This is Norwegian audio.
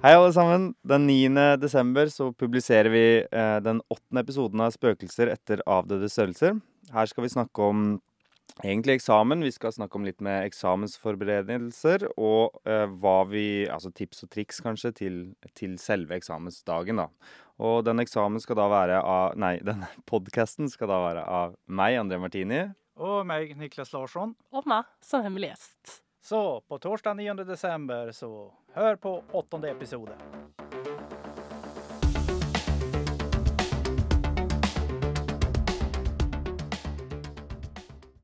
Hei, alle sammen. Den 9. desember så publiserer vi eh, den åttende episoden av Spøkelser etter avdøde størrelser. Her skal vi snakke om egentlig eksamen. Vi skal snakke om litt med eksamensforberedelser og eh, hva vi Altså tips og triks, kanskje, til, til selve eksamensdagen, da. Og den eksamen skal da være av Nei, denne podkasten skal da være av meg, André Martini. Og meg, Niklas Larsson. Og meg som hemmelig gjest. Så på torsdag 9 desember, så hør på åttende episode.